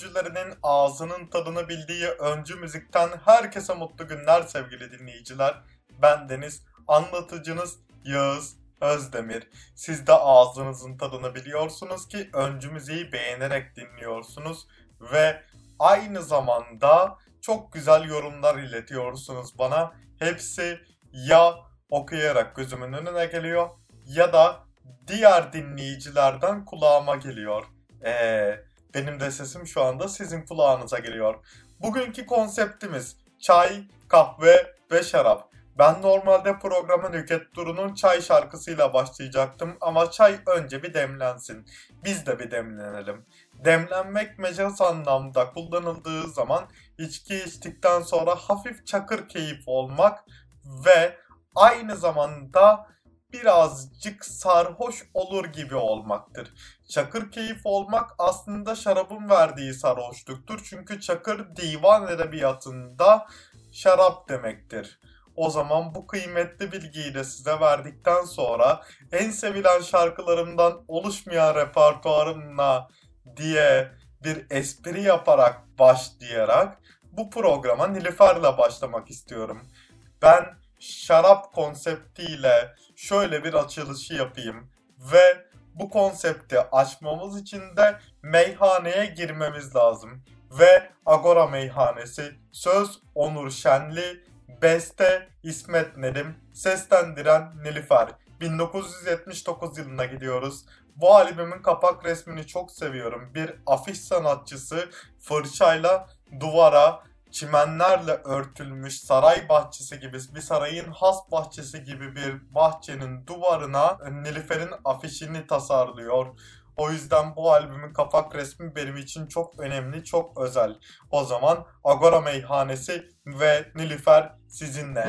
öncülerinin ağzının tadını bildiği öncü müzikten herkese mutlu günler sevgili dinleyiciler. Ben Deniz, anlatıcınız Yağız Özdemir. Siz de ağzınızın tadını biliyorsunuz ki öncü müziği beğenerek dinliyorsunuz ve aynı zamanda çok güzel yorumlar iletiyorsunuz bana. Hepsi ya okuyarak gözümün önüne geliyor ya da diğer dinleyicilerden kulağıma geliyor. Eee benim de sesim şu anda sizin kulağınıza geliyor. Bugünkü konseptimiz çay, kahve ve şarap. Ben normalde programın Nüket Duru'nun çay şarkısıyla başlayacaktım ama çay önce bir demlensin. Biz de bir demlenelim. Demlenmek mecaz anlamda kullanıldığı zaman içki içtikten sonra hafif çakır keyif olmak ve aynı zamanda birazcık sarhoş olur gibi olmaktır. Çakır keyif olmak aslında şarabın verdiği sarhoşluktur. Çünkü çakır divan edebiyatında şarap demektir. O zaman bu kıymetli bilgiyi de size verdikten sonra en sevilen şarkılarımdan oluşmayan repertuarımla diye bir espri yaparak başlayarak bu programa Nilüfer'le başlamak istiyorum. Ben şarap konseptiyle şöyle bir açılışı yapayım ve bu konsepti açmamız için de meyhaneye girmemiz lazım. Ve Agora Meyhanesi söz Onur Şenli, beste İsmet Nedim, seslendiren Nilüfer. 1979 yılına gidiyoruz. Bu albümün kapak resmini çok seviyorum. Bir afiş sanatçısı fırçayla duvara çimenlerle örtülmüş saray bahçesi gibi bir sarayın has bahçesi gibi bir bahçenin duvarına Nilüfer'in afişini tasarlıyor. O yüzden bu albümün kapak resmi benim için çok önemli, çok özel. O zaman Agora Meyhanesi ve Nilüfer sizinle.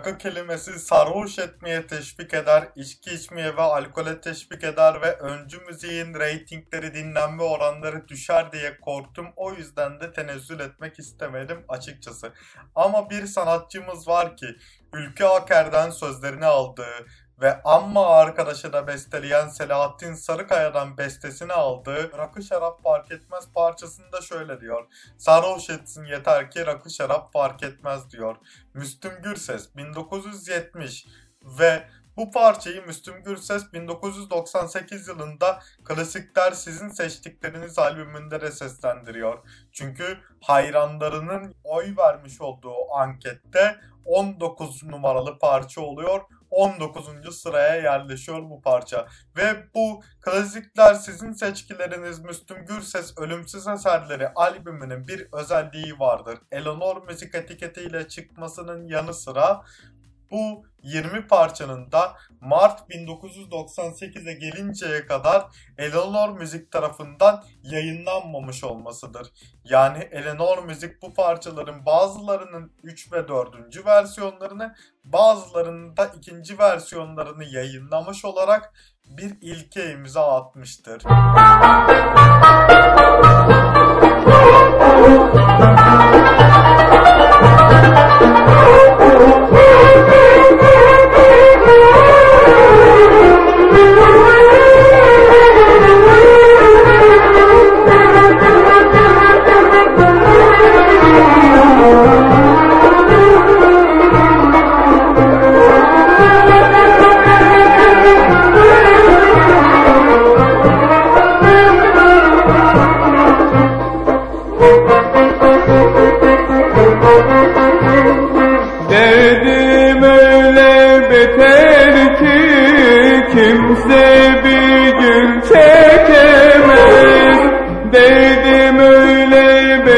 Rakı kelimesi sarhoş etmeye teşvik eder, içki içmeye ve alkole teşvik eder ve öncü müziğin reytingleri, dinlenme oranları düşer diye korktum. O yüzden de tenezzül etmek istemedim açıkçası. Ama bir sanatçımız var ki Ülke Aker'den sözlerini aldığı, ve Amma arkadaşı da besteleyen Selahattin Sarıkaya'dan bestesini aldığı Rakı Şarap Fark Etmez parçasında şöyle diyor. Sarhoş etsin yeter ki rakı şarap fark etmez diyor. Müslüm Gürses 1970 ve bu parçayı Müslüm Gürses 1998 yılında Klasikler Sizin Seçtikleriniz albümünde de seslendiriyor. Çünkü hayranlarının oy vermiş olduğu ankette 19 numaralı parça oluyor. 19. sıraya yerleşiyor bu parça. Ve bu klasikler sizin seçkileriniz Müslüm Gürses Ölümsüz Eserleri albümünün bir özelliği vardır. Eleanor müzik etiketiyle çıkmasının yanı sıra bu 20 parçanın da Mart 1998'e gelinceye kadar Eleanor Müzik tarafından yayınlanmamış olmasıdır. Yani Eleanor Müzik bu parçaların bazılarının 3 ve 4. versiyonlarını bazılarının da ikinci versiyonlarını yayınlamış olarak bir ilke imza atmıştır.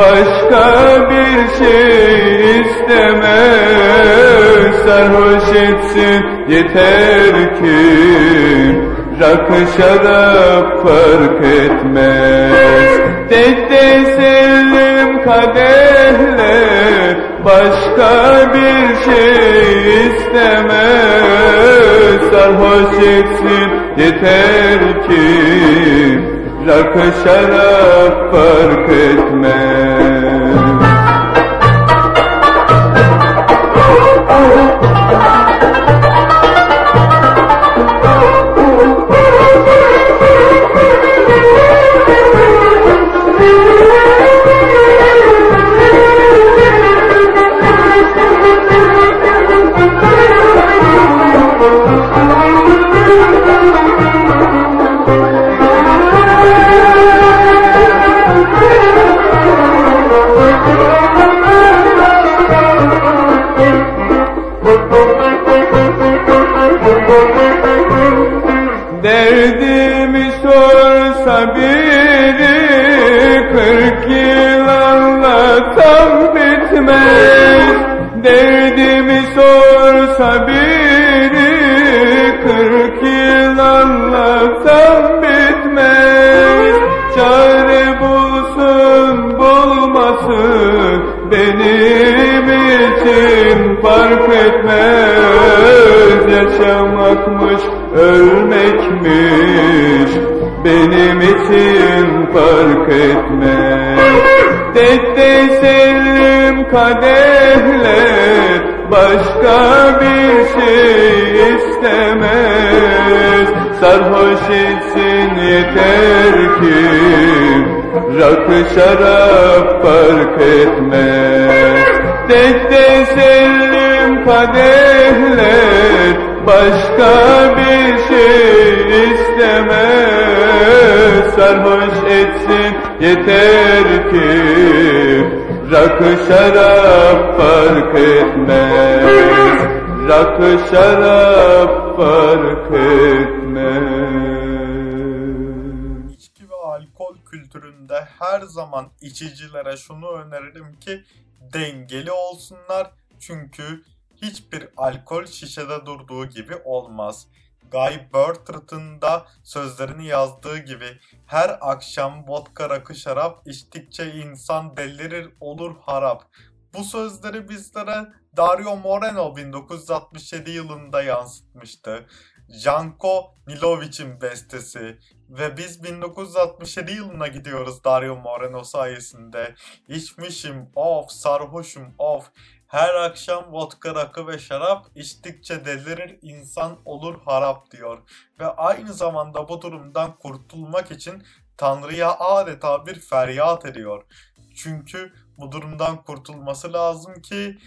başka bir şey istemez Sarhoş etsin yeter ki rakı şarap fark etmez. Tek deselim kadehler başka bir şey istemez Sarhoş etsin yeter ki لك شرف فرقة مال sorsam bitmez. Derdimi sorsa biri Kırk yıl anlatsam bitmez. Çare bulsun bulmasın Benim için fark etmez. Yaşamakmış ölmekmiş Benim için fark etmez. Desteselim kadehle Başka bir şey istemez. Sarhoş etsin yeter ki Rakı şarap fark etmez. Desteselim kadehle Başka bir şey istemez. Sarhoş etsin yeter ki Rakı şarap fark etmez Rakı şarap fark etmez İçki ve alkol kültüründe her zaman içicilere şunu öneririm ki dengeli olsunlar. Çünkü hiçbir alkol şişede durduğu gibi olmaz. Guy Bertrand'ın da sözlerini yazdığı gibi her akşam vodka rakı şarap içtikçe insan delirir olur harap. Bu sözleri bizlere Dario Moreno 1967 yılında yansıtmıştı. Janko Milovic'in bestesi ve biz 1967 yılına gidiyoruz Dario Moreno sayesinde. İçmişim of, sarhoşum of. Her akşam vodka, rakı ve şarap içtikçe delirir insan olur harap diyor. Ve aynı zamanda bu durumdan kurtulmak için Tanrı'ya adeta bir feryat ediyor. Çünkü bu durumdan kurtulması lazım ki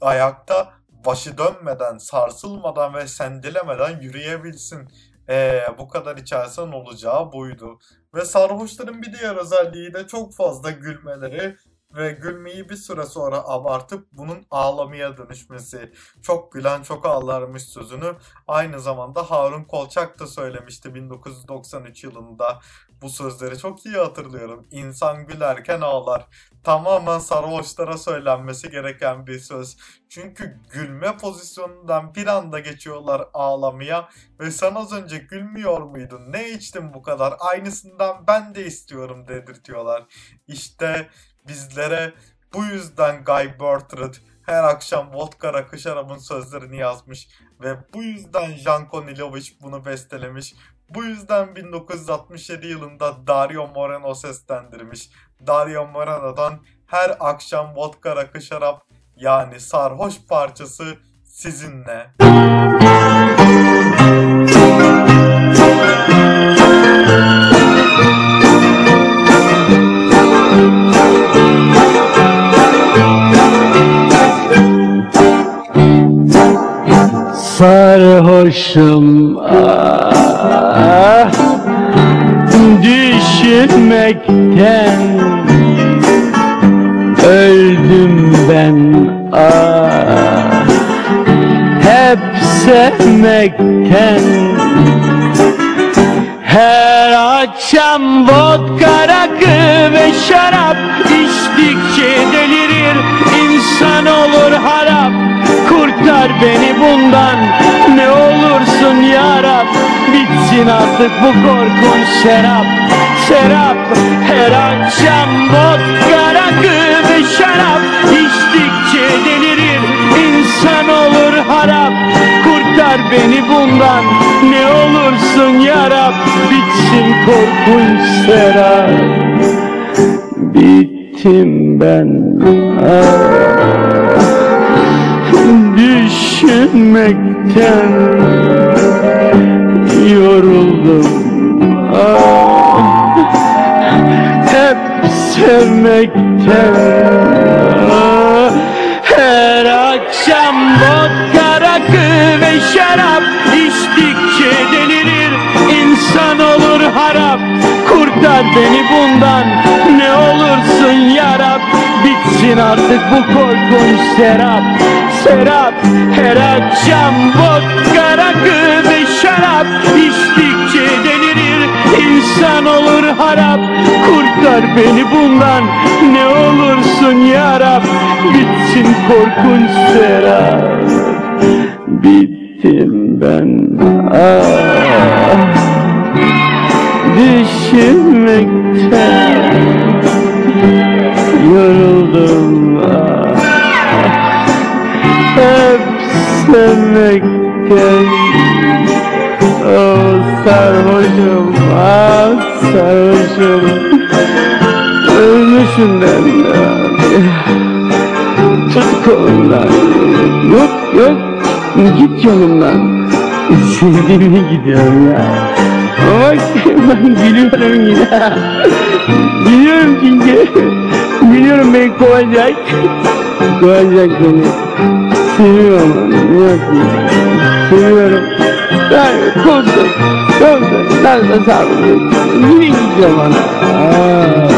ayakta başı dönmeden, sarsılmadan ve sendelemeden yürüyebilsin. Ee, bu kadar içersen olacağı buydu. Ve sarhoşların bir diğer özelliği de çok fazla gülmeleri ve gülmeyi bir süre sonra abartıp bunun ağlamaya dönüşmesi. Çok gülen çok ağlarmış sözünü aynı zamanda Harun Kolçak da söylemişti 1993 yılında. Bu sözleri çok iyi hatırlıyorum. İnsan gülerken ağlar. Tamamen sarhoşlara söylenmesi gereken bir söz. Çünkü gülme pozisyonundan bir anda geçiyorlar ağlamaya ve sen az önce gülmüyor muydun? Ne içtin bu kadar? Aynısından ben de istiyorum dedirtiyorlar. İşte bizlere bu yüzden Guy Bertrand her akşam vodka rakı şarabın sözlerini yazmış ve bu yüzden Janko Nilovic bunu bestelemiş. Bu yüzden 1967 yılında Dario Moreno seslendirmiş. Dario Moreno'dan her akşam vodka rakı şarap yani sarhoş parçası sizinle. Sarhoşum ah. Düşünmekten Öldüm ben ah. Hep sevmekten Her akşam vodka rakı ve şarap içtikçe delirir insan olur harap Kurtar beni bundan. Ne olursun ya Rab Bitsin artık bu korkunç serap Serap her akşam vodka rakı ve şarap. İçtikçe delirir insan olur harap. Kurtar beni bundan. Ne olursun ya Rab Bitsin korkunç serap Bittim ben. Ah düşünmekten yoruldum. Ah, hep sevmekten. Ah, her akşam vodka rakı ve şarap. İçtikçe delirir insan olur harap. Kurtar beni bundan ne bitsin artık bu korkunç serap serap her akşam vodka rakı ve şarap. İçtikçe delirir insan olur harap. Kurtar beni bundan ne olursun yarab. Bitsin korkunç serap. Bittim ben. Ah. Düşünmekten yoruldum sevmekten oh sarhoşum ah sarhoşum ölmüşüm ben tut kolumdan yok yok git yolumdan sevdiğime gidiyorum ya Bak ben gülüyorum yine Biliyorum çünkü. Biliyorum beni kovacak. Kovacak beni. Seviyorum onu. Ne? Seviyorum. Yani kovsun. Kovsun. Nasıl sağlık? Yine ona. Aa.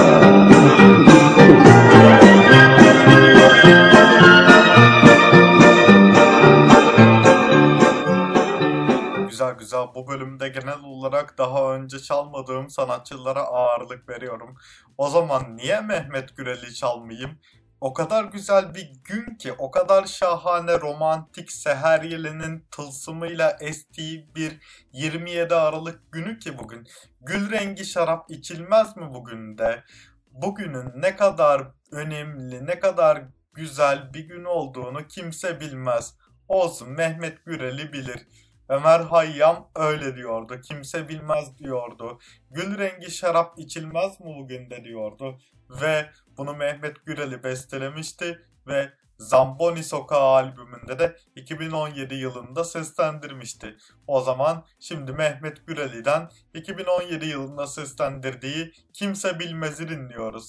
Güzel güzel. Bu bölümde genel olarak daha önce çalmadığım sanatçılara ağırlık veriyorum. O zaman niye Mehmet Gürel'i çalmayayım? O kadar güzel bir gün ki, o kadar şahane romantik Seher Yeli'nin tılsımıyla estiği bir 27 Aralık günü ki bugün. Gül rengi şarap içilmez mi bugün de? Bugünün ne kadar önemli, ne kadar güzel bir gün olduğunu kimse bilmez. Olsun Mehmet Gürel'i bilir. Ömer Hayyam öyle diyordu. Kimse bilmez diyordu. Gül rengi şarap içilmez mi bugün de diyordu. Ve bunu Mehmet Gürel'i bestelemişti ve Zamboni Sokağı albümünde de 2017 yılında seslendirmişti. O zaman şimdi Mehmet Güreli'den 2017 yılında seslendirdiği Kimse Bilmez'i dinliyoruz.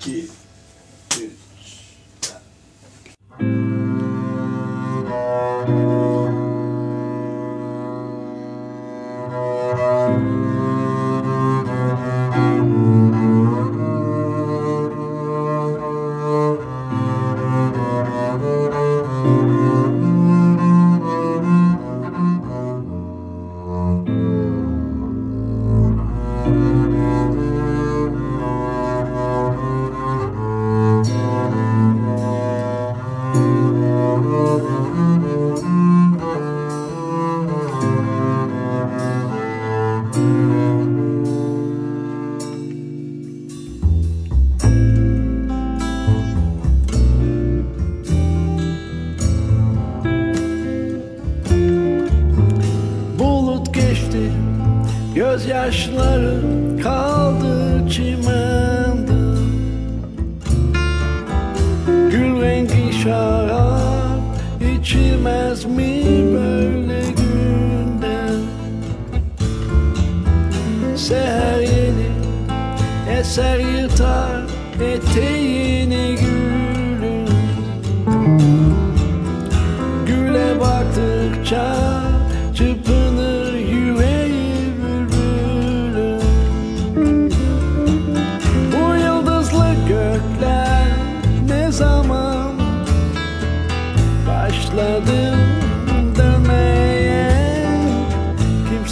2 3 Bulut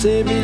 Kimse bilmez,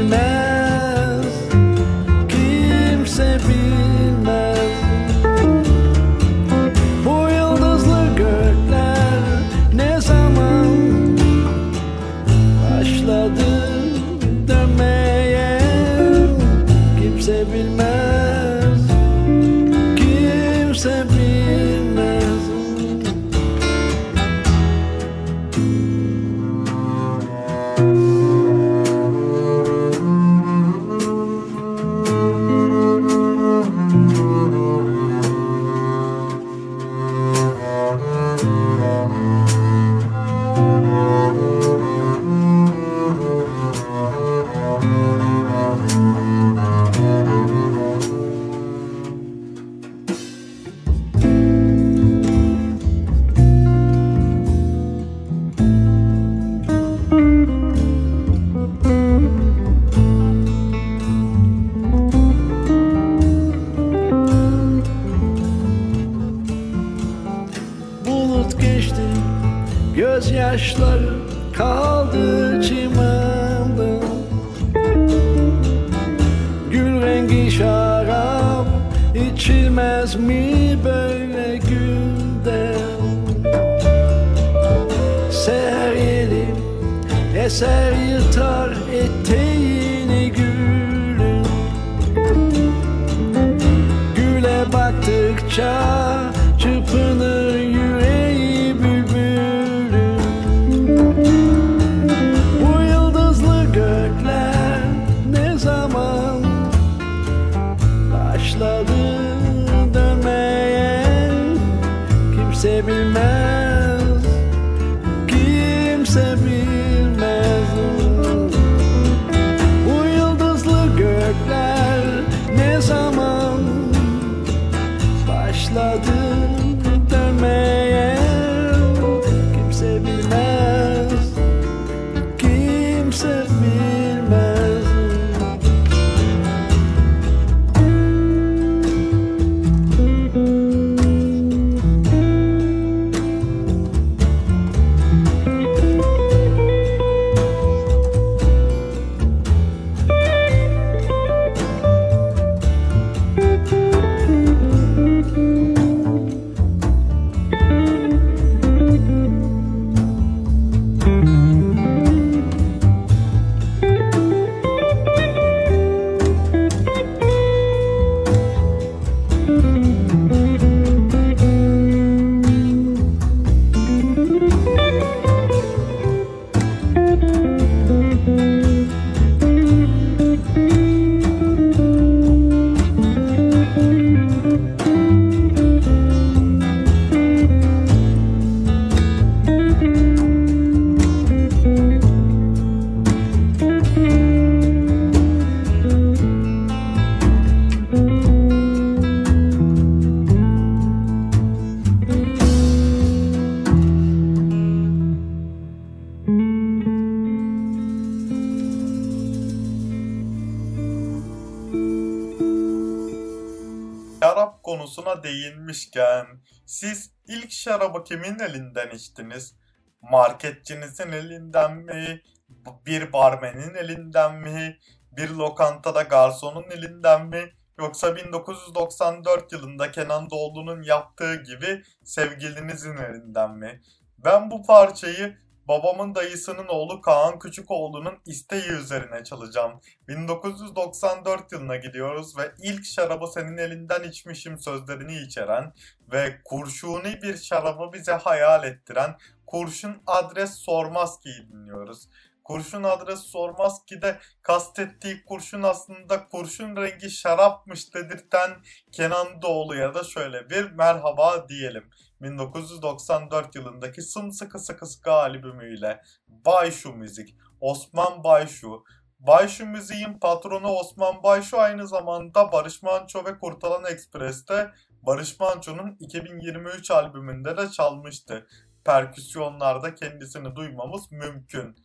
konusuna değinmişken siz ilk şarabı kimin elinden içtiniz? Marketçinizin elinden mi? Bir barmenin elinden mi? Bir lokantada garsonun elinden mi? Yoksa 1994 yılında Kenan Doğulu'nun yaptığı gibi sevgilinizin elinden mi? Ben bu parçayı babamın dayısının oğlu Kaan Küçükoğlu'nun isteği üzerine çalacağım. 1994 yılına gidiyoruz ve ilk şarabı senin elinden içmişim sözlerini içeren ve kurşuni bir şarabı bize hayal ettiren Kurşun Adres Sormaz ki'yi dinliyoruz. Kurşun adres sormaz ki de kastettiği kurşun aslında kurşun rengi şarapmış dedirten Kenan Doğulu'ya da şöyle bir merhaba diyelim. 1994 yılındaki Sımsıkı Sıkı Sıkı albümüyle Bayşu Müzik, Osman Bayşu. Bayşu Müziğin patronu Osman Bayşu aynı zamanda Barış Manço ve Kurtalan Ekspres'te Barış Manço'nun 2023 albümünde de çalmıştı. Perküsyonlarda kendisini duymamız mümkün.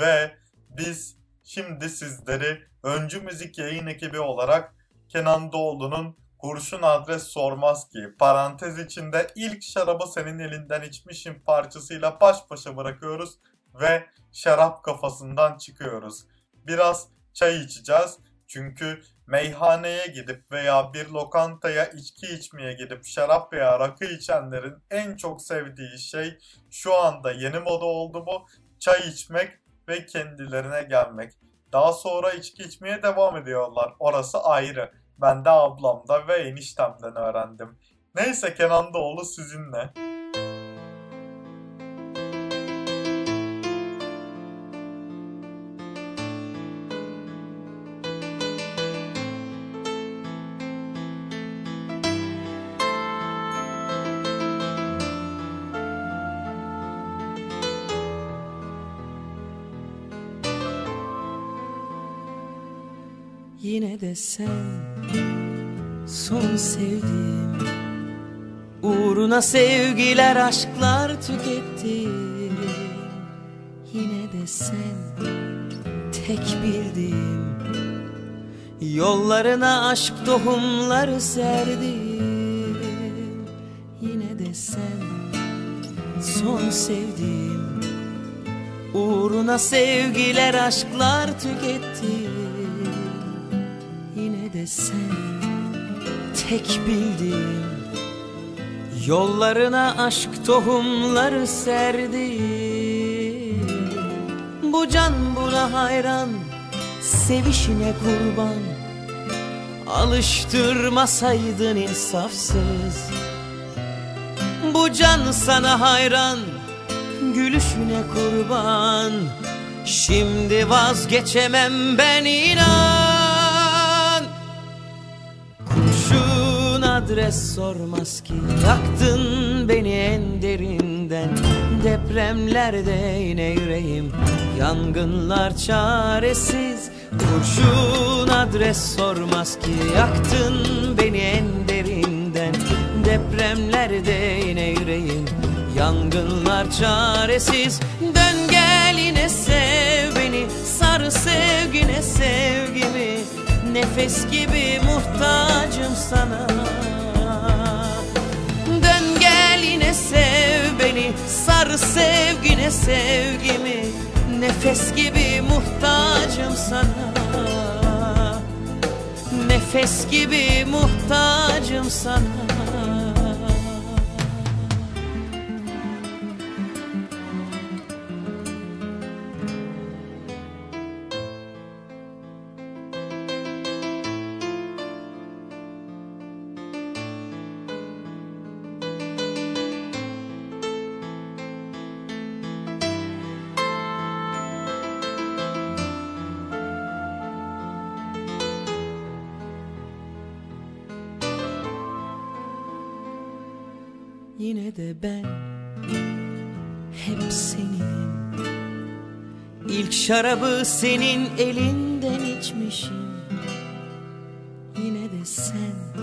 Ve biz şimdi sizleri Öncü Müzik yayın ekibi olarak Kenan Doğulu'nun Kurşun Adres Sormaz ki parantez içinde ilk şarabı senin elinden içmişim parçasıyla baş başa bırakıyoruz ve şarap kafasından çıkıyoruz. Biraz çay içeceğiz çünkü meyhaneye gidip veya bir lokantaya içki içmeye gidip şarap veya rakı içenlerin en çok sevdiği şey şu anda yeni moda oldu bu çay içmek ve kendilerine gelmek. Daha sonra içki içmeye devam ediyorlar. Orası ayrı. Ben de ablamda ve eniştemden öğrendim. Neyse Kenan Doğulu sizinle. Yine de sen son sevdiğim Uğruna sevgiler aşklar tükettim Yine de sen tek bildiğim Yollarına aşk tohumları serdim. Yine de sen son sevdiğim Uğruna sevgiler aşklar tükettim Yine de sen tek bildiğim Yollarına aşk tohumları serdim Bu can buna hayran Sevişine kurban. Alıştırmasaydın insafsız. Bu can sana hayran Gülüşüne kurban. Şimdi vazgeçemem ben inan adres sormaz ki. Yaktın beni en derinden. Depremlerde yine yüreğim. Yangınlar çaresiz. Kurşun adres sormaz ki. Yaktın beni en derinden. Depremlerde yine yüreğim. Yangınlar çaresiz. Dön gel yine sev beni. Sar sevgine sevgimi. Nefes gibi muhtacım sana beni Sar sevgine sevgimi. Nefes gibi muhtacım sana. Nefes gibi muhtacım sana Yine de ben hep seninim İlk şarabı senin elinden içmişim. Yine de sen,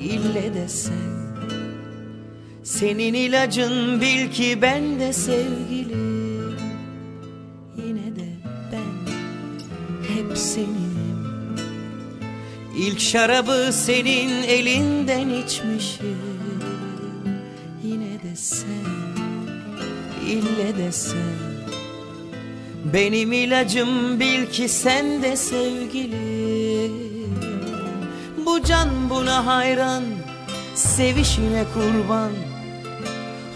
ille de sen. Senin ilacın bil ki ben de sevgilim. Yine de ben hep seninim İlk şarabı senin elinden içmişim ille de sen Benim ilacım bil ki sen de sevgilim Bu can buna hayran, sevişine kurban.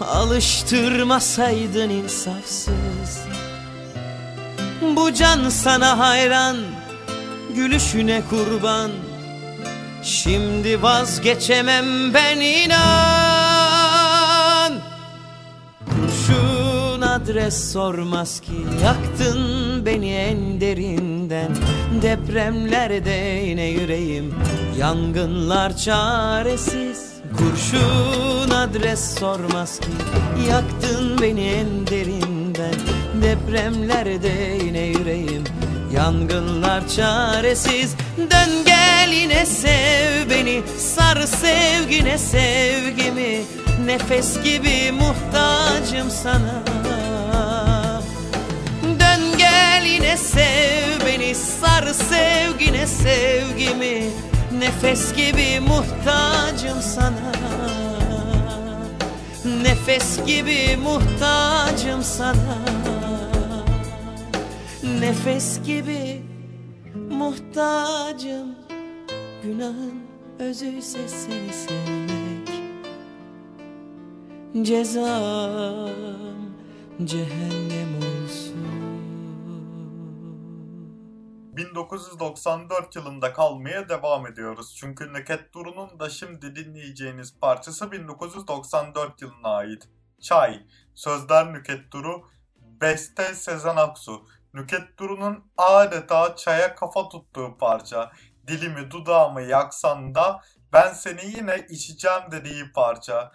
Alıştırmasaydın insafsız. Bu can sana hayran, gülüşüne kurban. Şimdi vazgeçemem ben inan adres sormaz ki. Yaktın beni en derinden. Depremlerde yine yüreğim. Yangınlar çaresiz. Kurşun adres sormaz ki. Yaktın beni en derinden. Depremlerde yine yüreğim. Yangınlar çaresiz. Dön gel yine sev beni. Sar sevgine sevgimi. Nefes gibi muhtacım sana gel yine sev beni Sar sevgine sevgimi. Nefes gibi muhtacım sana. Nefes gibi muhtacım sana. Nefes gibi muhtacım Günahın özüyse seni sevmek. Cezam cehennem olsun 1994 yılında kalmaya devam ediyoruz. Çünkü Neket Duru'nun da şimdi dinleyeceğiniz parçası 1994 yılına ait. Çay, sözler Nüket Duru, beste Sezen Aksu. Nüket Duru'nun adeta çaya kafa tuttuğu parça. Dilimi dudağımı yaksan da ben seni yine içeceğim dediği parça.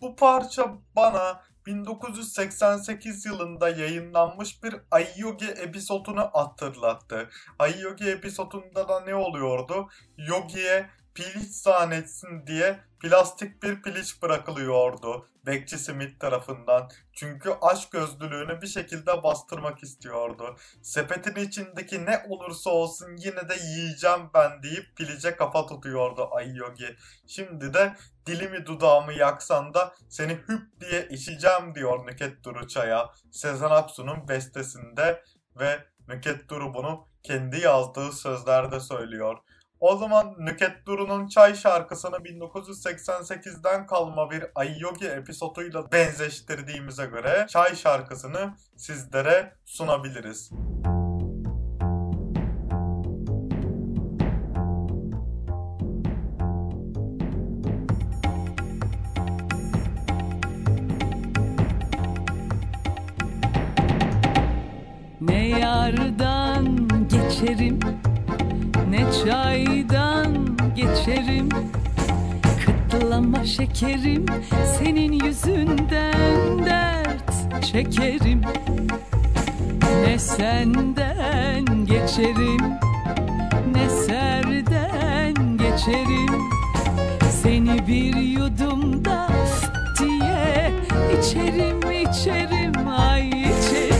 Bu parça bana 1988 yılında yayınlanmış bir Ayyogi episodunu hatırlattı. Ayyogi episodunda da ne oluyordu? Yogi'ye piliç zannetsin diye plastik bir piliç bırakılıyordu Bekçi Smith tarafından. Çünkü aşk gözlülüğünü bir şekilde bastırmak istiyordu. Sepetin içindeki ne olursa olsun yine de yiyeceğim ben deyip pilice kafa tutuyordu Ayyogi. Şimdi de dilimi dudağımı yaksan da seni hüp diye içeceğim diyor Nüket Duru Çay'a. Sezen Aksu'nun bestesinde ve Nüket Duru bunu kendi yazdığı sözlerde söylüyor. O zaman Nüket Duru'nun Çay şarkısını 1988'den kalma bir Ayyogi episoduyla benzeştirdiğimize göre Çay şarkısını sizlere sunabiliriz. Ne yardan geçerim çaydan geçerim. Kıtlama şekerim Senin yüzünden dert çekerim. Ne senden geçerim Ne serden geçerim. Seni bir yudumda diye içerim içerim ay içerim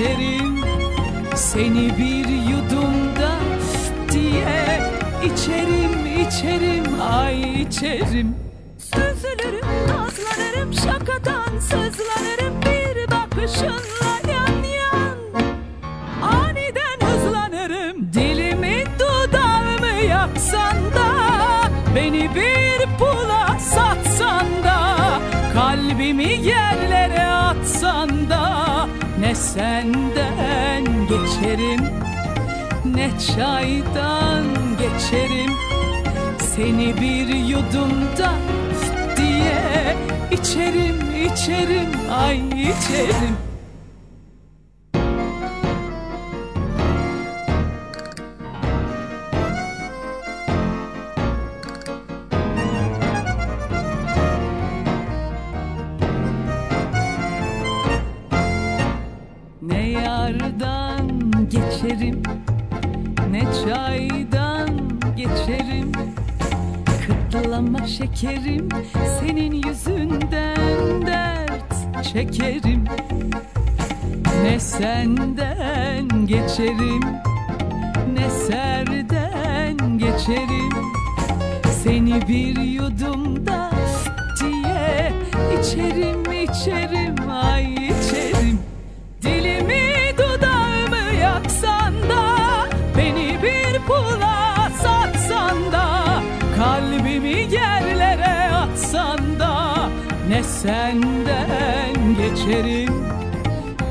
geçerim Seni bir yudumda diye içerim içerim ay içerim. Süzülürüm nazlanırım şakadan sızlanırım bir bakışınla senden geçerim. Ne çaydan geçerim. Seni bir yudumda diye içerim içerim ay içerim Şekerim senin yüzünden dert çekerim. Ne senden geçerim ne serden geçerim. Seni bir yudumda diye içerim içerim ay geçerim.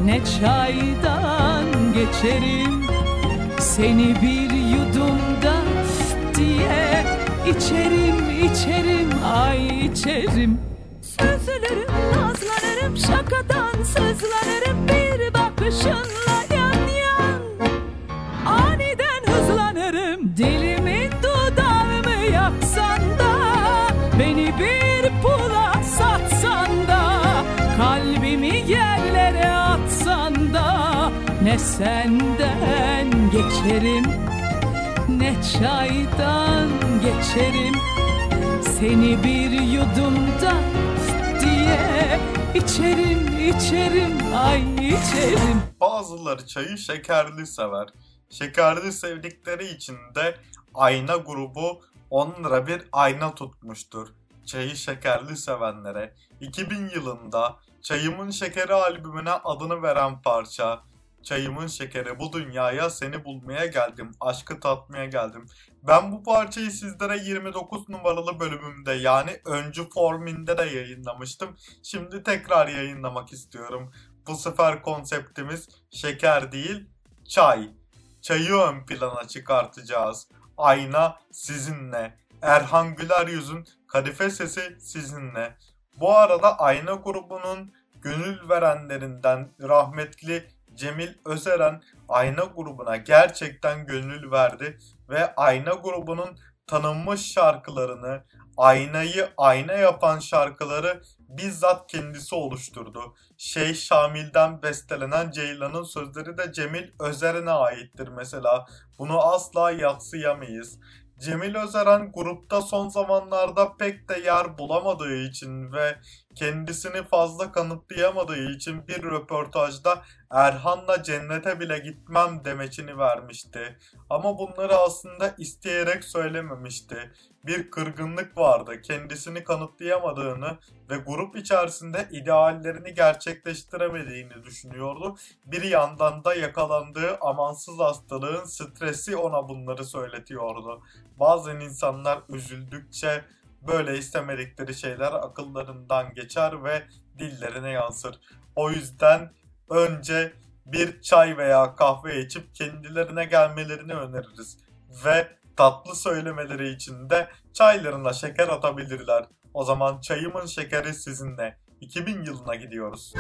Ne çaydan geçerim. Seni bir yudumda diye içerim içerim ay içerim. Süzülürüm nazlanırım şakadan sızlanırım. Bir bakışınla Ne senden geçerim ne çaydan geçerim Seni bir yudumda diye içerim içerim ay içerim Bazıları çayı şekerli sever. Şekerli sevdikleri için de ayna grubu 10 lira bir ayna tutmuştur. Çayı şekerli sevenlere 2000 yılında Çayımın Şekeri albümüne adını veren parça Çayımın şekeri bu dünyaya seni bulmaya geldim, aşkı tatmaya geldim. Ben bu parçayı sizlere 29 numaralı bölümümde yani öncü forminde de yayınlamıştım. Şimdi tekrar yayınlamak istiyorum. Bu sefer konseptimiz şeker değil, çay. Çayı ön plana çıkartacağız. Ayna sizinle. Erhan Güler Yüz'ün kadife sesi sizinle. Bu arada Ayna grubunun gönül verenlerinden rahmetli Cemil Özeren Ayna grubuna gerçekten gönül verdi ve Ayna grubunun tanınmış şarkılarını, aynayı ayna yapan şarkıları bizzat kendisi oluşturdu. Şeyh Şamil'den bestelenen Ceylan'ın sözleri de Cemil Özeren'e aittir mesela. Bunu asla yatsıyamayız. Cemil Özeren grupta son zamanlarda pek de yer bulamadığı için ve kendisini fazla kanıtlayamadığı için bir röportajda Erhan'la cennete bile gitmem demeçini vermişti. Ama bunları aslında isteyerek söylememişti. Bir kırgınlık vardı. Kendisini kanıtlayamadığını ve grup içerisinde ideallerini gerçekleştiremediğini düşünüyordu. Bir yandan da yakalandığı amansız hastalığın stresi ona bunları söyletiyordu. Bazen insanlar üzüldükçe böyle istemedikleri şeyler akıllarından geçer ve dillerine yansır. O yüzden önce bir çay veya kahve içip kendilerine gelmelerini öneririz. Ve tatlı söylemeleri için de çaylarına şeker atabilirler. O zaman çayımın şekeri sizinle. 2000 yılına gidiyoruz.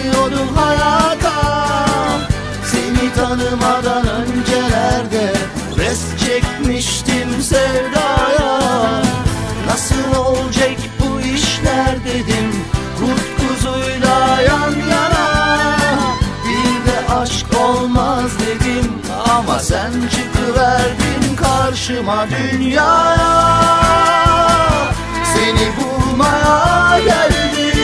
Bakıyordum hayata. Seni tanımadan öncelerde Res çekmiştim sevdaya. Nasıl olacak bu işler dedim Kurt kuzuyla yan yana. Bir de aşk olmaz dedim Ama sen çıkıverdin karşıma dünyaya. Seni bulmaya geldim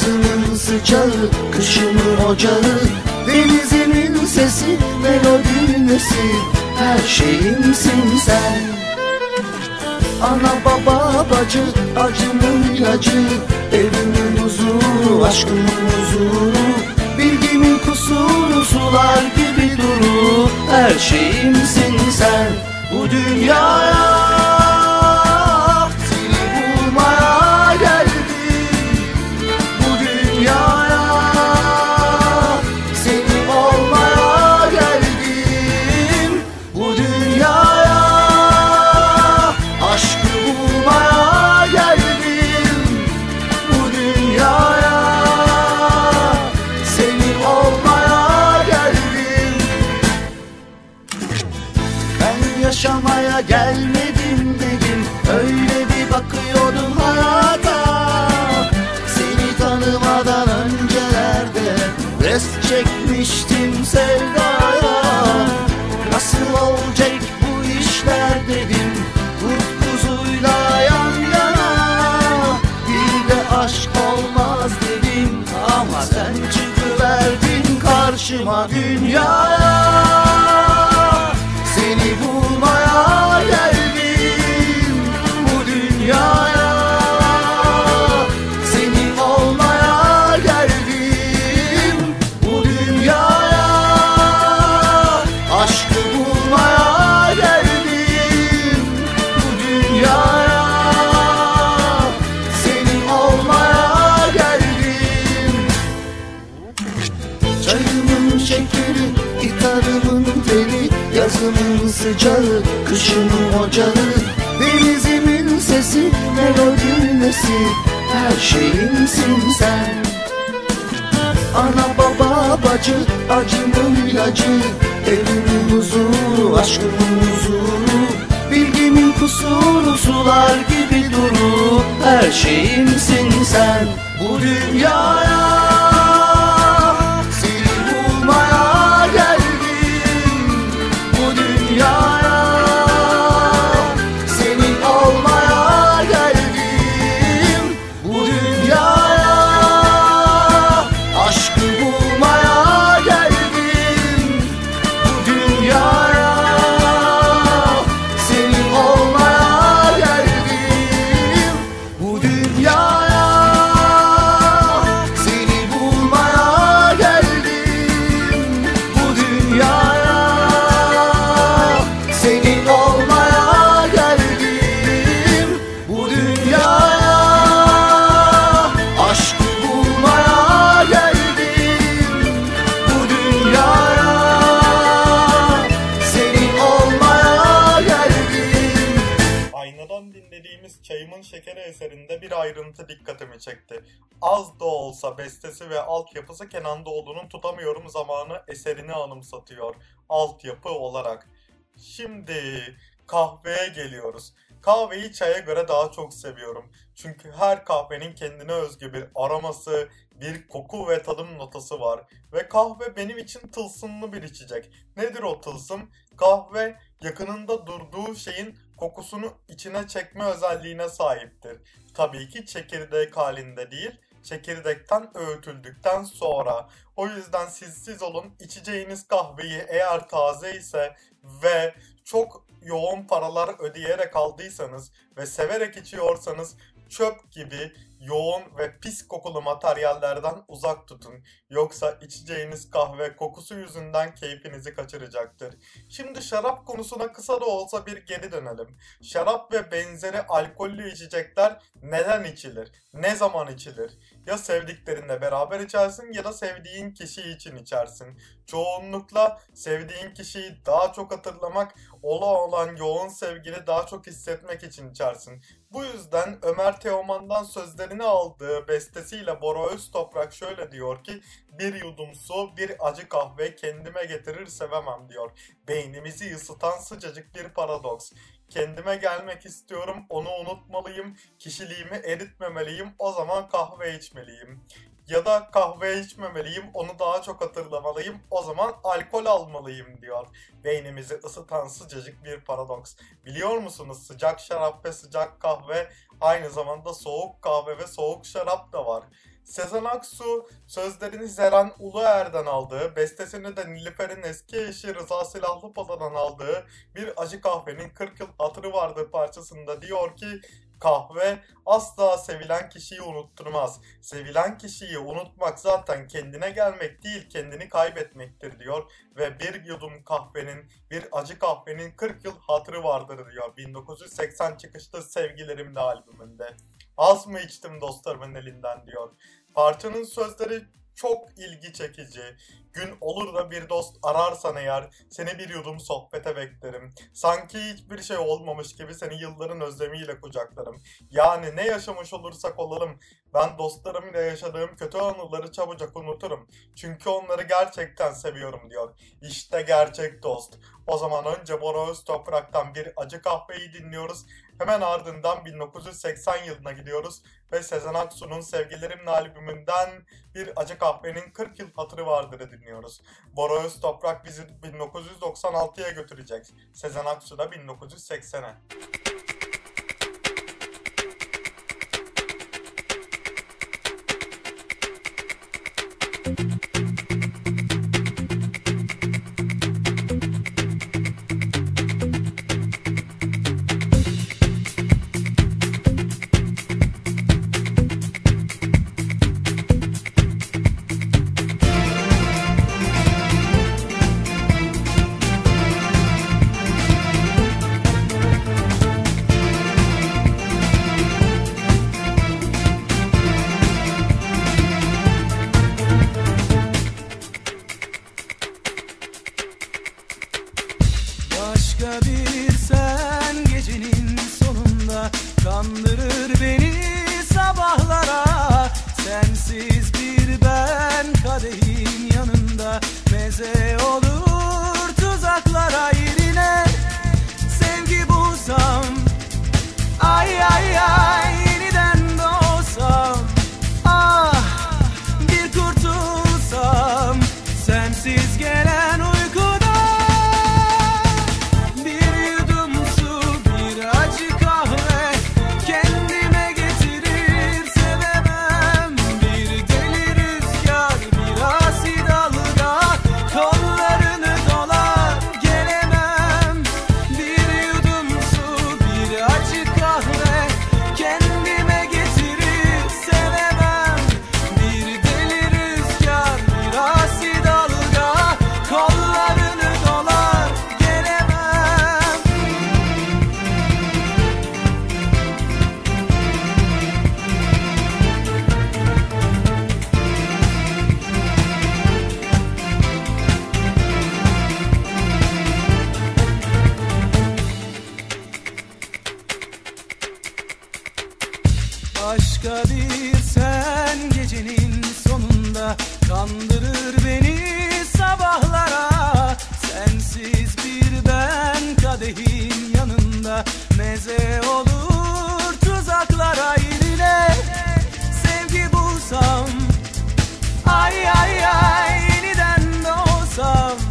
teli Yazımın sıcağı, kışımın ocağı Denizimin sesi, melodinin nesi? Her şeyimsin sen. Ana baba bacı, acımın ilacı Evimin huzuru, aşkımın huzuru Bilgimin kusuru, sular gibi duru. Her şeyimsin sen. Bu dünyaya karşıma dünyaya kışımın ocağı Denizimin sesi, melodimin nesi Her şeyimsin sen. Ana baba bacı, acımın ilacı Evimin huzuru, aşkımın huzuru Bilgimin kusuru, sular gibi duru Her şeyimsin sen. Bu dünyaya altyapısı Kenan Doğulu'nun Tutamıyorum zamanı eserini anımsatıyor. Altyapı olarak. Şimdi kahveye geliyoruz. Kahveyi çaya göre daha çok seviyorum. Çünkü her kahvenin kendine özgü bir aroması, bir koku ve tadım notası var. Ve kahve benim için tılsımlı bir içecek. Nedir o tılsım? Kahve yakınında durduğu şeyin kokusunu içine çekme özelliğine sahiptir. Tabii ki çekirdek halinde değil, çekirdekten öğütüldükten sonra. O yüzden siz siz olun içeceğiniz kahveyi eğer taze ise ve çok yoğun paralar ödeyerek aldıysanız ve severek içiyorsanız çöp gibi yoğun ve pis kokulu materyallerden uzak tutun. Yoksa içeceğiniz kahve kokusu yüzünden keyfinizi kaçıracaktır. Şimdi şarap konusuna kısa da olsa bir geri dönelim. Şarap ve benzeri alkollü içecekler neden içilir? Ne zaman içilir? Ya sevdiklerinle beraber içersin ya da sevdiğin kişi için içersin. Çoğunlukla sevdiğin kişiyi daha çok hatırlamak, ola olan yoğun sevgini daha çok hissetmek için içersin. Bu yüzden Ömer Teoman'dan sözlerini aldığı bestesiyle Bora Öztoprak şöyle diyor ki bir yudum su, bir acı kahve kendime getirir sevemem diyor. Beynimizi ısıtan sıcacık bir paradoks. Kendime gelmek istiyorum, onu unutmalıyım, kişiliğimi eritmemeliyim, o zaman kahve içmeliyim. Ya da kahve içmemeliyim, onu daha çok hatırlamalıyım, o zaman alkol almalıyım diyor. Beynimizi ısıtan sıcacık bir paradoks. Biliyor musunuz sıcak şarap ve sıcak kahve aynı zamanda soğuk kahve ve soğuk şarap da var. Sezen Aksu sözlerini Zeren Uluer'den aldığı, bestesini de Nilüfer'in eski eşi Rıza Silahlıpala'dan aldığı bir acı kahvenin 40 yıl hatırı vardır parçasında diyor ki kahve asla sevilen kişiyi unutturmaz. Sevilen kişiyi unutmak zaten kendine gelmek değil kendini kaybetmektir diyor ve bir yudum kahvenin bir acı kahvenin 40 yıl hatırı vardır diyor 1980 çıkışlı Sevgilerimle albümünde. Az mı içtim dostlarımın elinden diyor. Parçanın sözleri çok ilgi çekici. Gün olur da bir dost ararsan eğer seni bir yudum sohbete beklerim. Sanki hiçbir şey olmamış gibi seni yılların özlemiyle kucaklarım. Yani ne yaşamış olursak olalım ben dostlarımla yaşadığım kötü anıları çabucak unuturum. Çünkü onları gerçekten seviyorum diyor. İşte gerçek dost. O zaman önce Bora Öztoprak'tan bir acı kahveyi dinliyoruz. Hemen ardından 1980 yılına gidiyoruz ve Sezen Aksu'nun Sevgilerimle albümünden bir acı kahvenin 40 yıl hatırı vardır'ı dinliyoruz. Bora Öztoprak bizi 1996'ya götürecek. Sezen Aksu da 1980'e. Başka bir sen gecenin sonunda Kandırır beni sabahlara. Sensiz bir ben kadehin yanında Meze olur tuzaklara yerine Sevgi bulsam Ay ay ay yeniden doğsam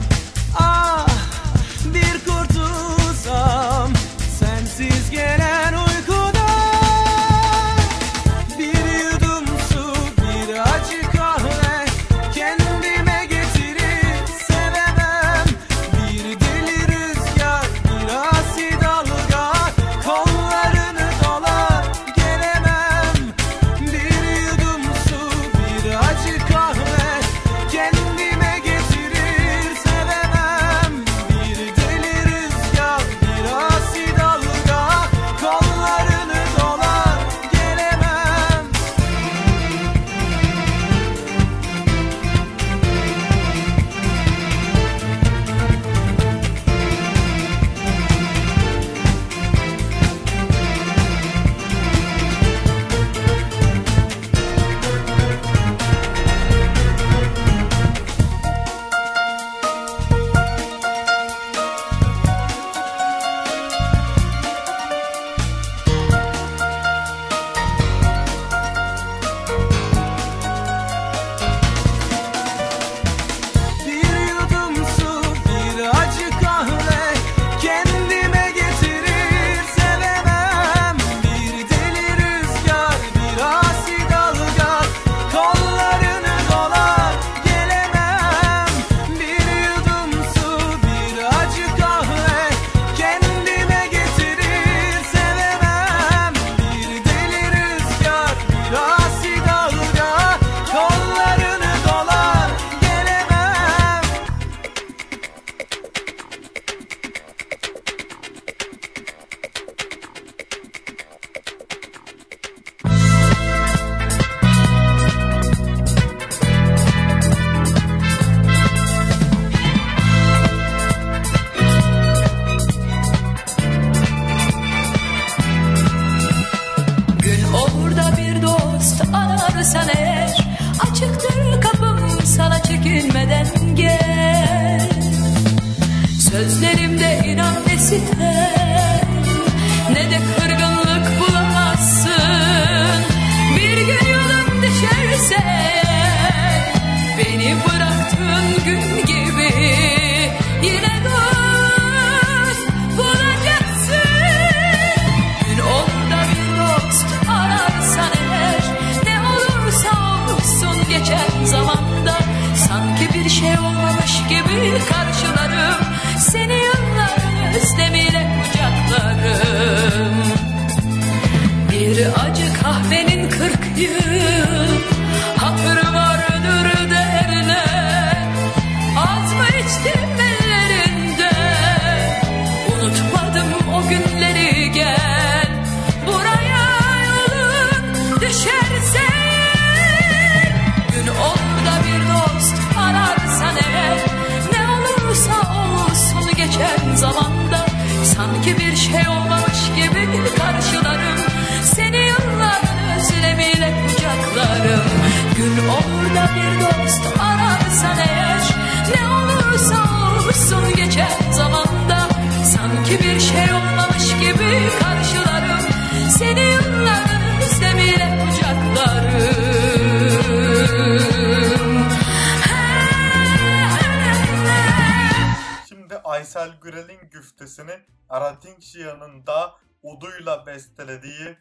Aysel Gürel'in güftesini Aradinşia'nın da uduyla bestelediği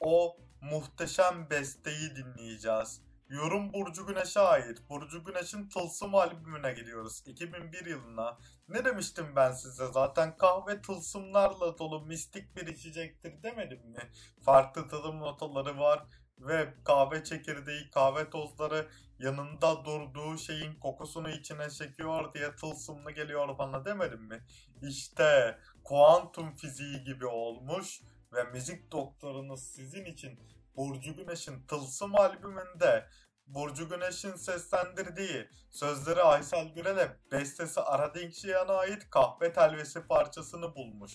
o muhteşem besteyi dinleyeceğiz. Yorum Burcu Güneş'e ait. Burcu Güneş'in Tılsım albümüne gidiyoruz. 2001 yılına. Ne demiştim ben size? Zaten kahve tılsımlarla dolu mistik bir içecektir demedim mi? Farklı tadım notaları var ve kahve çekirdeği, kahve tozları yanında durduğu şeyin kokusunu içine çekiyor diye tılsımlı geliyor bana demedim mi? İşte kuantum fiziği gibi olmuş ve müzik doktorunuz sizin için Burcu Güneş'in Tılsım albümünde Burcu Güneş'in seslendirdiği sözleri Aysel Gürel'e bestesi Aradinkşiyan'a ait kahve telvesi parçasını bulmuş.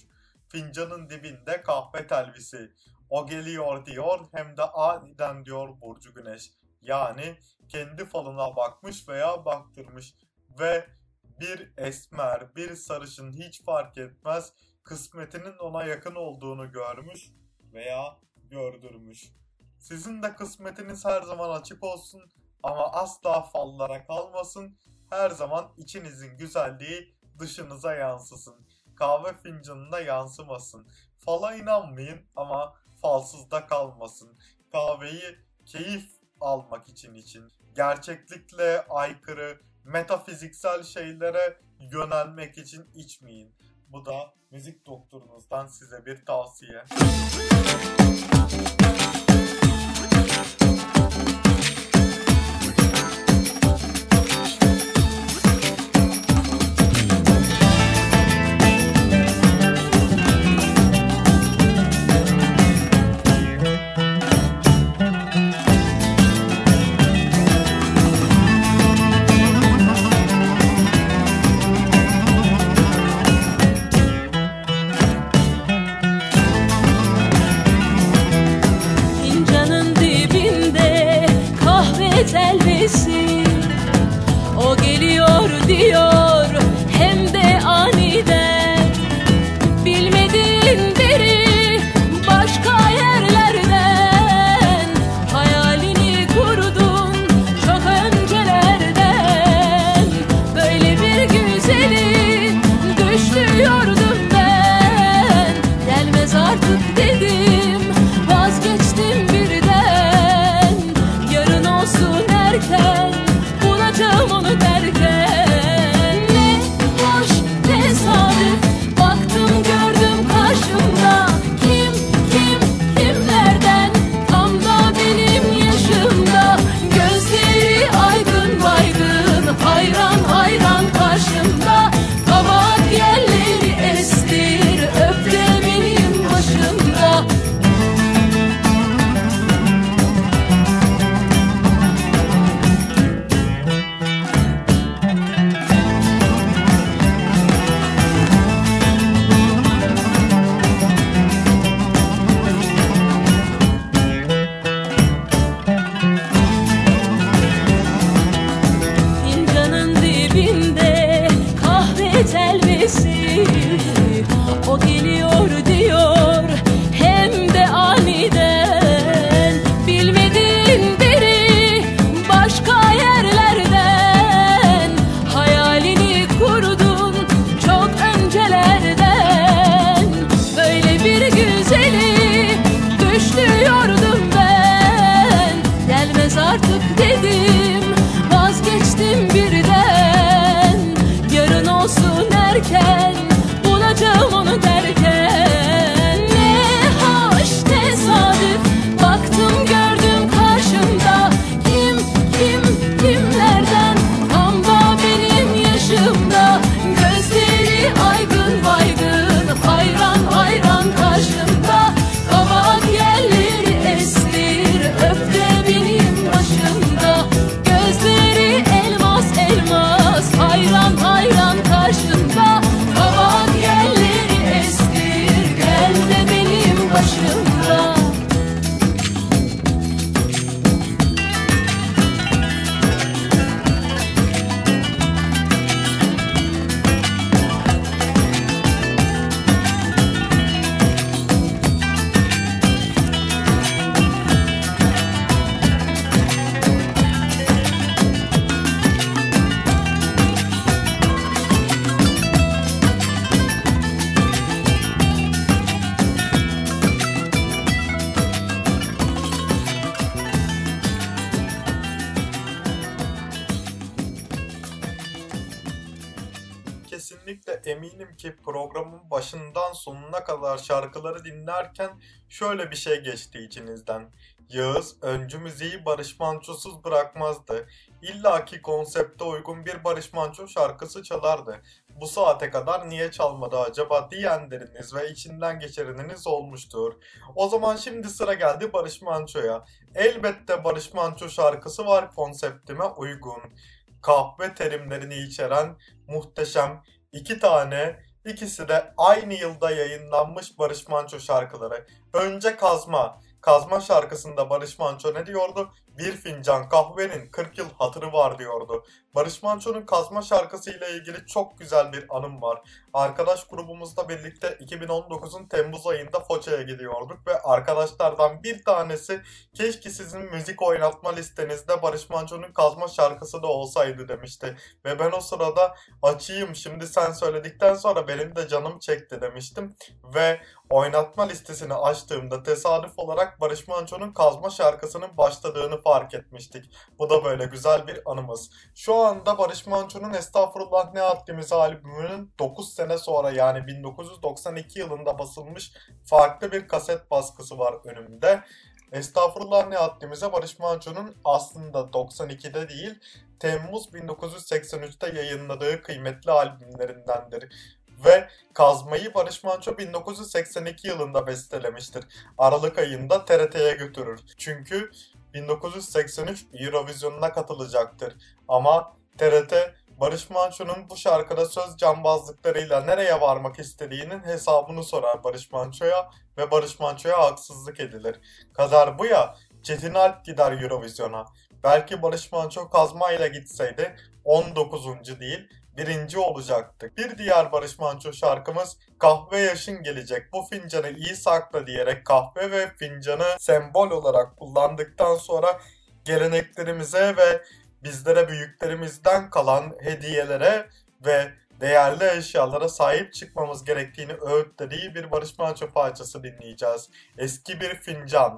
Fincanın dibinde kahve telvisi. O geliyor diyor hem de aniden diyor Burcu Güneş. Yani kendi falına bakmış veya baktırmış ve bir esmer, bir sarışın hiç fark etmez kısmetinin ona yakın olduğunu görmüş veya gördürmüş. Sizin de kısmetiniz her zaman açık olsun ama asla fallara kalmasın. Her zaman içinizin güzelliği dışınıza yansısın. Kahve fincanına yansımasın. Fala inanmayın ama falsız da kalmasın. Kahveyi keyif almak için için. Gerçeklikle aykırı, metafiziksel şeylere yönelmek için içmeyin. Bu da müzik doktorunuzdan size bir tavsiye. Dinlerken şöyle bir şey geçti içinizden. Yağız öncü müziği Barış Manço'suz bırakmazdı. İlla ki konsepte uygun bir Barış Manço şarkısı çalardı. Bu saate kadar niye çalmadı acaba diyenleriniz ve içinden geçireniniz olmuştur. O zaman şimdi sıra geldi Barış Manço'ya. Elbette Barış Manço şarkısı var konseptime uygun. Kahve terimlerini içeren muhteşem iki tane ikisi de aynı yılda yayınlanmış Barış Manço şarkıları. Önce Kazma. Kazma şarkısında Barış Manço ne diyordu? Bir fincan kahvenin 40 yıl hatırı var diyordu. Barış Manço'nun Kazma şarkısıyla ilgili çok güzel bir anım var. Arkadaş grubumuzla birlikte 2019'un Temmuz ayında Foça'ya gidiyorduk ve arkadaşlardan bir tanesi keşke sizin müzik oynatma listenizde Barış Manço'nun Kazma şarkısı da olsaydı demişti. Ve ben o sırada açayım şimdi sen söyledikten sonra benim de canım çekti demiştim. Ve oynatma listesini açtığımda tesadüf olarak Barış Manço'nun Kazma şarkısının başladığını fark etmiştik. Bu da böyle güzel bir anımız. Şu anda Barış Manço'nun Estağfurullah Ne Haddimiz albümünün 9 sene sonra yani 1992 yılında basılmış farklı bir kaset baskısı var önümde. Estağfurullah Ne Haddimize Barış Manço'nun aslında 92'de değil Temmuz 1983'te yayınladığı kıymetli albümlerindendir. Ve Kazmayı Barış Manço 1982 yılında bestelemiştir. Aralık ayında TRT'ye götürür. Çünkü 1983 Eurovision'una katılacaktır. Ama TRT Barış Manço'nun bu şarkıda söz cambazlıklarıyla nereye varmak istediğinin hesabını sorar Barış Manço'ya ve Barış Manço'ya haksızlık edilir. Kader bu ya Çetin Alp gider Eurovision'a. Belki Barış Manço kazmayla gitseydi 19. değil birinci olacaktı. Bir diğer Barış Manço şarkımız Kahve Yaşın Gelecek. Bu fincanı iyi sakla diyerek kahve ve fincanı sembol olarak kullandıktan sonra geleneklerimize ve bizlere büyüklerimizden kalan hediyelere ve değerli eşyalara sahip çıkmamız gerektiğini öğütlediği bir Barış Manço parçası dinleyeceğiz. Eski bir fincan.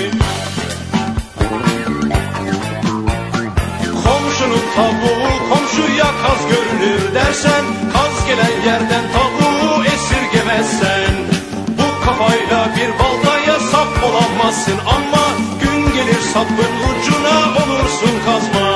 Tavuğu komşuya kaz görünür dersen Kaz gelen yerden tavuğu esirgemezsen. Bu kafayla bir baltaya sap olamazsın Ama gün gelir sapın ucuna olursun kazma.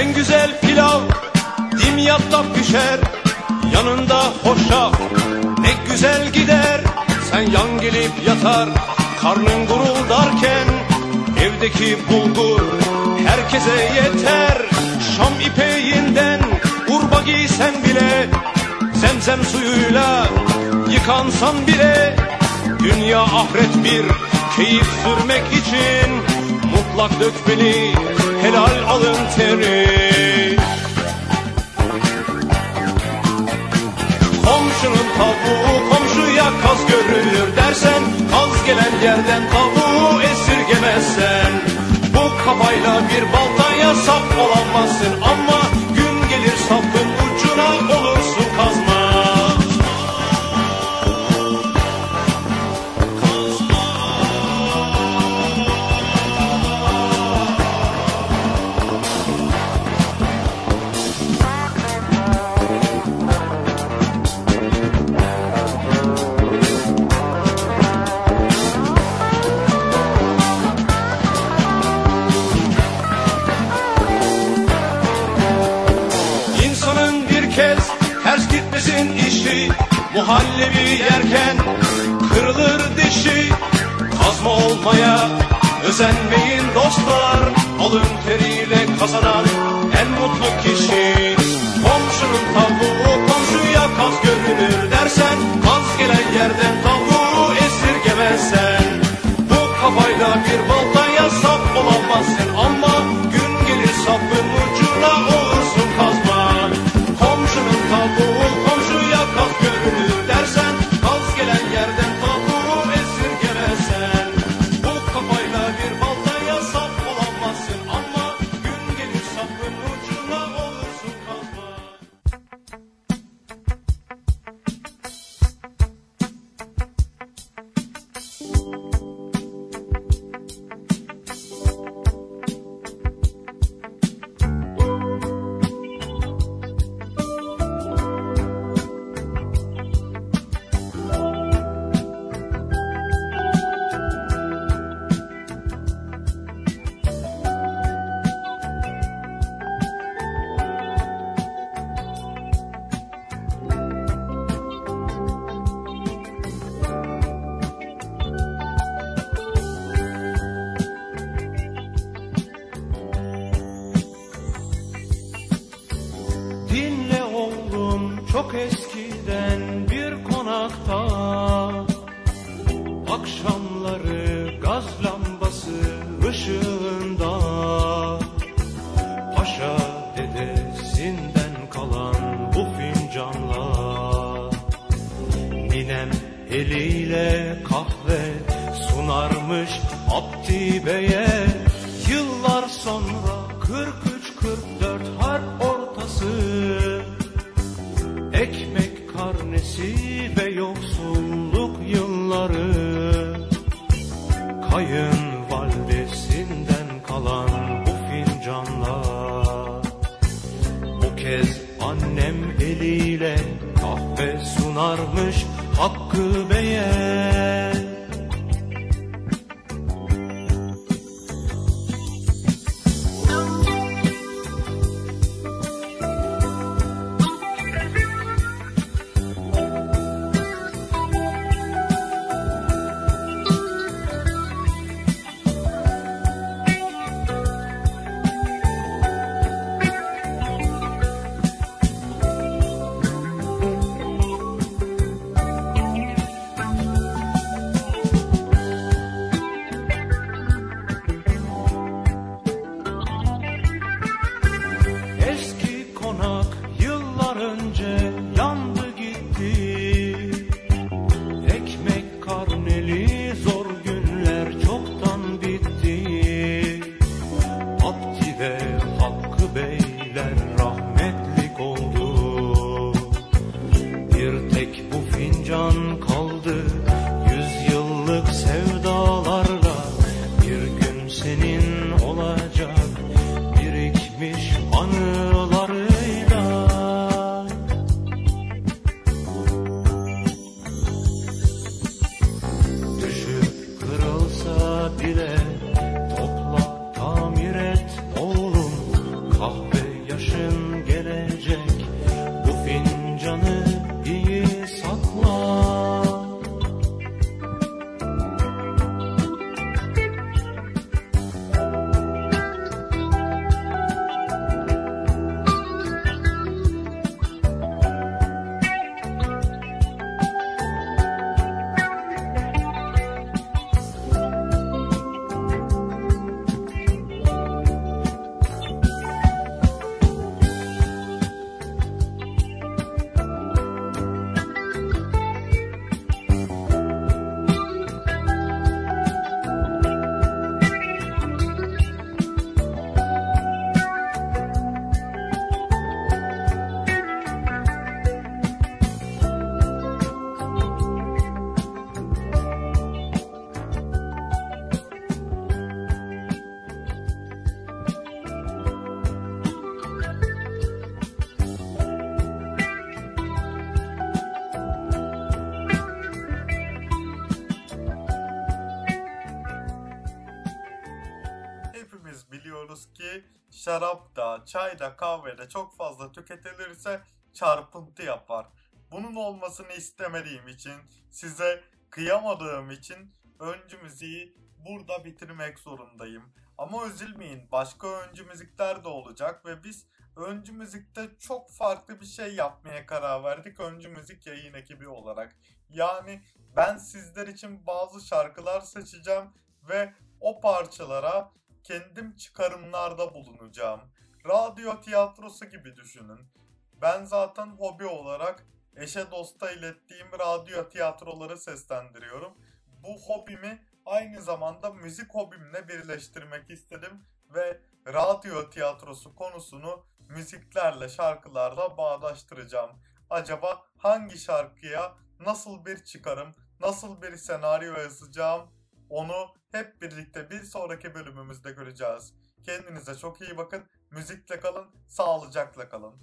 En güzel pilav dimyatta pişer Yanında hoşaf ne güzel gider. Sen yan gelip yatar karnın guruldarken. Evdeki bulgur herkese yeter. Şam ipeğinden urba giysen bile Zemzem suyuyla yıkansan bile. Dünya ahiret bir keyif sürmek için Mutlak dökmeli helal alın teri Komşunun tavuğu komşuya kaz görünür dersen Kaz gelen yerden tavuğu esirgemezsen. Bu kafayla bir baltaya sap olamazsın Ama Herkesin işi muhallebi yerken kırılır dişi. Kazma olmaya özenmeyin dostlar Alın teriyle kazanan en mutlu kişi. Komşunun tavuğu komşuya kaz görünür dersen Kaz gelen yerden tavuğu esirgemezsen. Bu kafayla bir bağ Ekmek karnesi ve yoksulluk yılları Kayınvalidesinden kalan bu fincanlar. Bu kez annem eliyle kahve sunarmış Hakkı Bey'e. şarap da, çay da, kahve de çok fazla tüketilirse çarpıntı yapar. Bunun olmasını istemediğim için, size kıyamadığım için öncü müziği burada bitirmek zorundayım. Ama üzülmeyin başka öncü müzikler de olacak ve biz öncü müzikte çok farklı bir şey yapmaya karar verdik öncü müzik yayın ekibi olarak. Yani ben sizler için bazı şarkılar seçeceğim ve o parçalara kendim çıkarımlarda bulunacağım. Radyo tiyatrosu gibi düşünün. Ben zaten hobi olarak eşe dosta ilettiğim radyo tiyatroları seslendiriyorum. Bu hobimi aynı zamanda müzik hobimle birleştirmek istedim ve radyo tiyatrosu konusunu müziklerle, şarkılarla bağdaştıracağım. Acaba hangi şarkıya nasıl bir çıkarım, nasıl bir senaryo yazacağım onu hep birlikte bir sonraki bölümümüzde göreceğiz. Kendinize çok iyi bakın, müzikle kalın, sağlıcakla kalın.